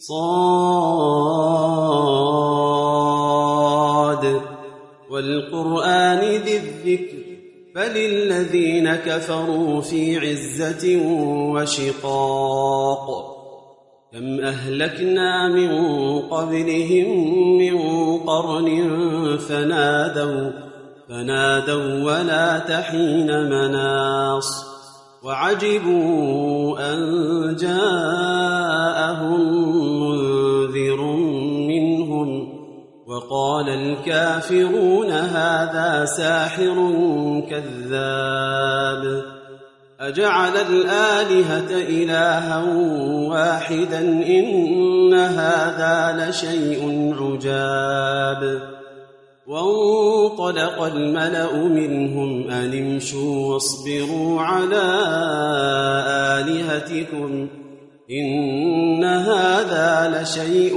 صاد. والقرآن ذي الذكر بل الذين كفروا في عزة وشقاق. كم أهلكنا من قبلهم من قرن فنادوا فنادوا ولا تحين مناص. وعجبوا أن جاءهم وقال الكافرون هذا ساحر كذاب. أجعل الآلهة إلها واحدا إن هذا لشيء عجاب. وانطلق الملأ منهم أن امشوا واصبروا على آلهتكم إن هذا لشيء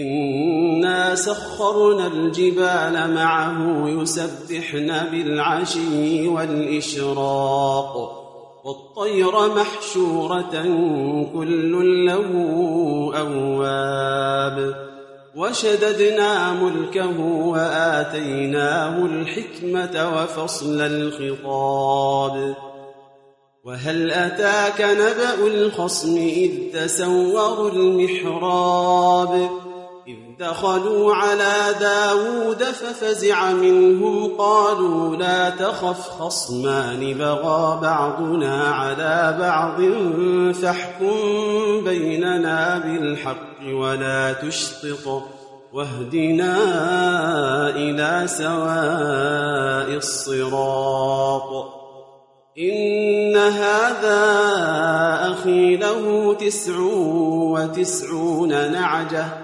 إنا سخرنا الجبال معه يسبحن بالعشي والإشراق والطير محشورة كل له أواب وشددنا ملكه وآتيناه الحكمة وفصل الخطاب وهل أتاك نبأ الخصم إذ تسوروا المحراب إذ دخلوا على داود ففزع منهم قالوا لا تخف خصمان بغى بعضنا على بعض فاحكم بيننا بالحق ولا تشطط واهدنا إلى سواء الصراط إن هذا أخي له تسع وتسعون نعجة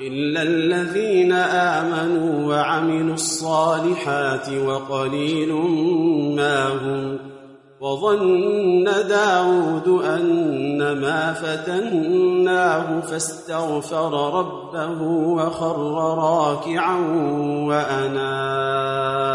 إلا الذين آمنوا وعملوا الصالحات وقليل ما هم وظن داود أن ما فتناه فاستغفر ربه وخر راكعا وأناب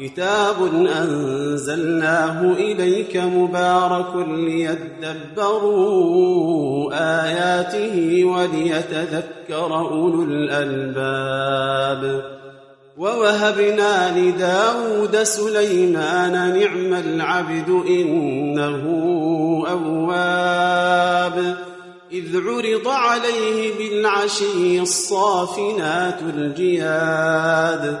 كتاب أنزلناه إليك مبارك ليدبروا آياته وليتذكر أولو الألباب. ووهبنا لداود سليمان نعم العبد إنه أواب. إذ عرض عليه بالعشي الصافنات الجياد.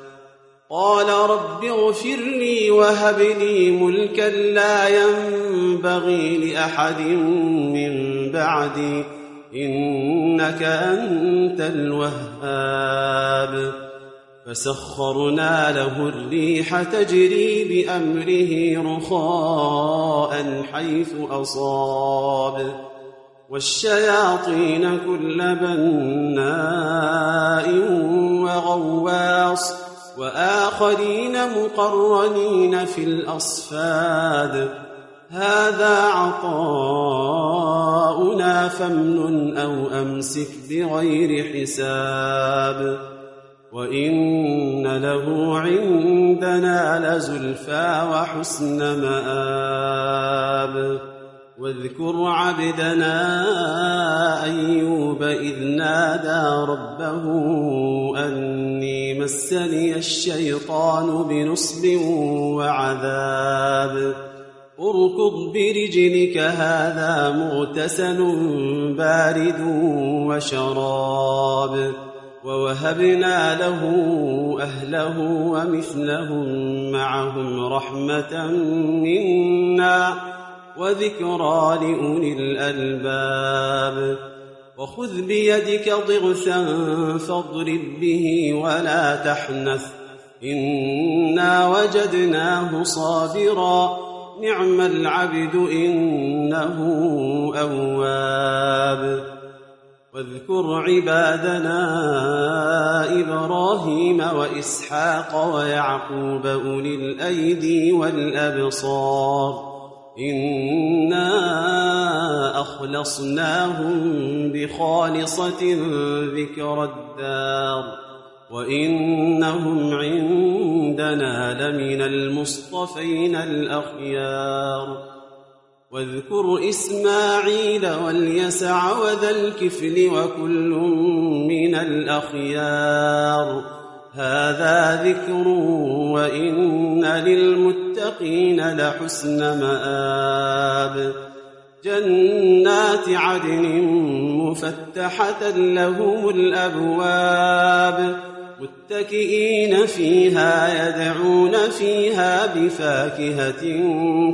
قال رب اغفر لي وهب لي ملكا لا ينبغي لأحد من بعدي إنك أنت الوهاب. فسخرنا له الريح تجري بأمره رخاء حيث أصاب. والشياطين كل بناء وغواص. وآخرين مقرنين في الأصفاد. هذا عطاؤنا فامنن أو أمسك بغير حساب. وإن له عندنا لزلفى وحسن مآب. واذكر عبدنا أيوب إذ نادى ربه اني مسني الشيطان بنصب وعذاب. اركض برجلك هذا مغتسل بارد وشراب. ووهبنا له أهله ومثلهم معهم رحمة منا وذكرى لأولي الألباب. وخذ بيدك ضغثا فاضرب به ولا تحنث. إنا وجدناه صابرا. نعم العبد إنه أواب. واذكر عبادنا إبراهيم وإسحاق ويعقوب أولي الأيدي والأبصار. انا اخلصناهم بخالصه ذكر الدار وانهم عندنا لمن المصطفين الاخيار واذكر اسماعيل واليسع وذا الكفل وكل من الاخيار هذا ذكر وإن للمتقين لحسن مآب. جنات عدن مفتحة لهم الأبواب. متكئين فيها يدعون فيها بفاكهة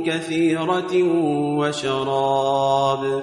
كثيرة وشراب.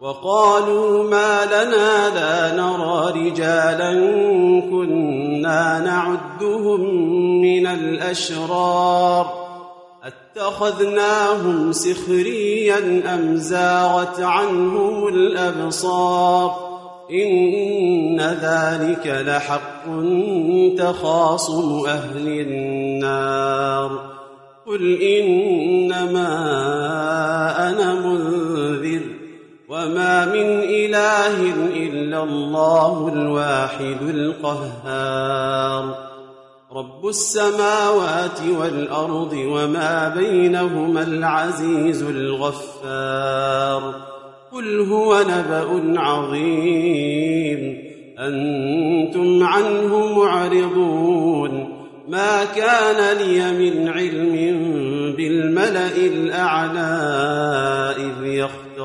وقالوا ما لنا لا نرى رجالا كنا نعدهم من الأشرار أتخذناهم سخريا أم زاغت عنهم الأبصار إن ذلك لحق تخاصم أهل النار قل إنما أنا منذر وما من إله إلا الله الواحد القهار رب السماوات والأرض وما بينهما العزيز الغفار قل هو نبأ عظيم أنتم عنه معرضون ما كان لي من علم بالملأ الأعلى إذ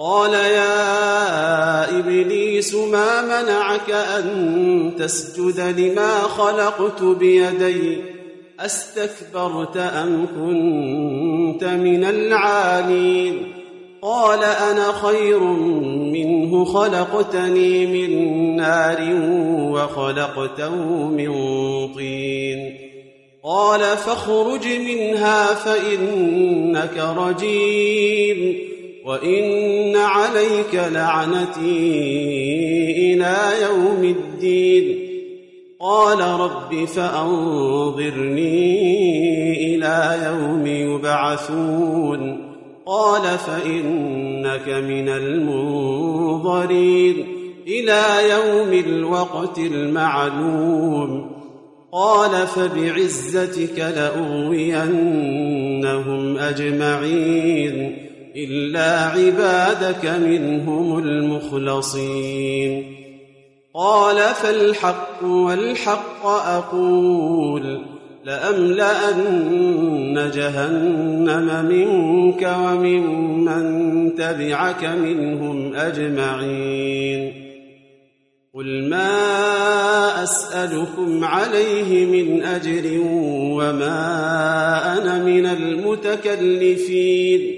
قال يا إبليس ما منعك أن تسجد لما خلقت بيدي؟ أستكبرت أم كنت من العالين؟ قال أنا خير منه خلقتني من نار وخلقته من طين. قال فاخرج منها فإنك رجيم. وان عليك لعنتي إلى يوم الدين. قال رب فانظرني إلى يوم يبعثون. قال فانك من المنظرين. إلى يوم الوقت المعلوم. قال فبعزتك لاغوينهم اجمعين. إلا عبادك منهم المخلصين. قال فالحق والحق أقول لأملأن جهنم منك وممن تبعك منهم أجمعين. قل ما أسألكم عليه من أجر وما أنا من المتكلفين.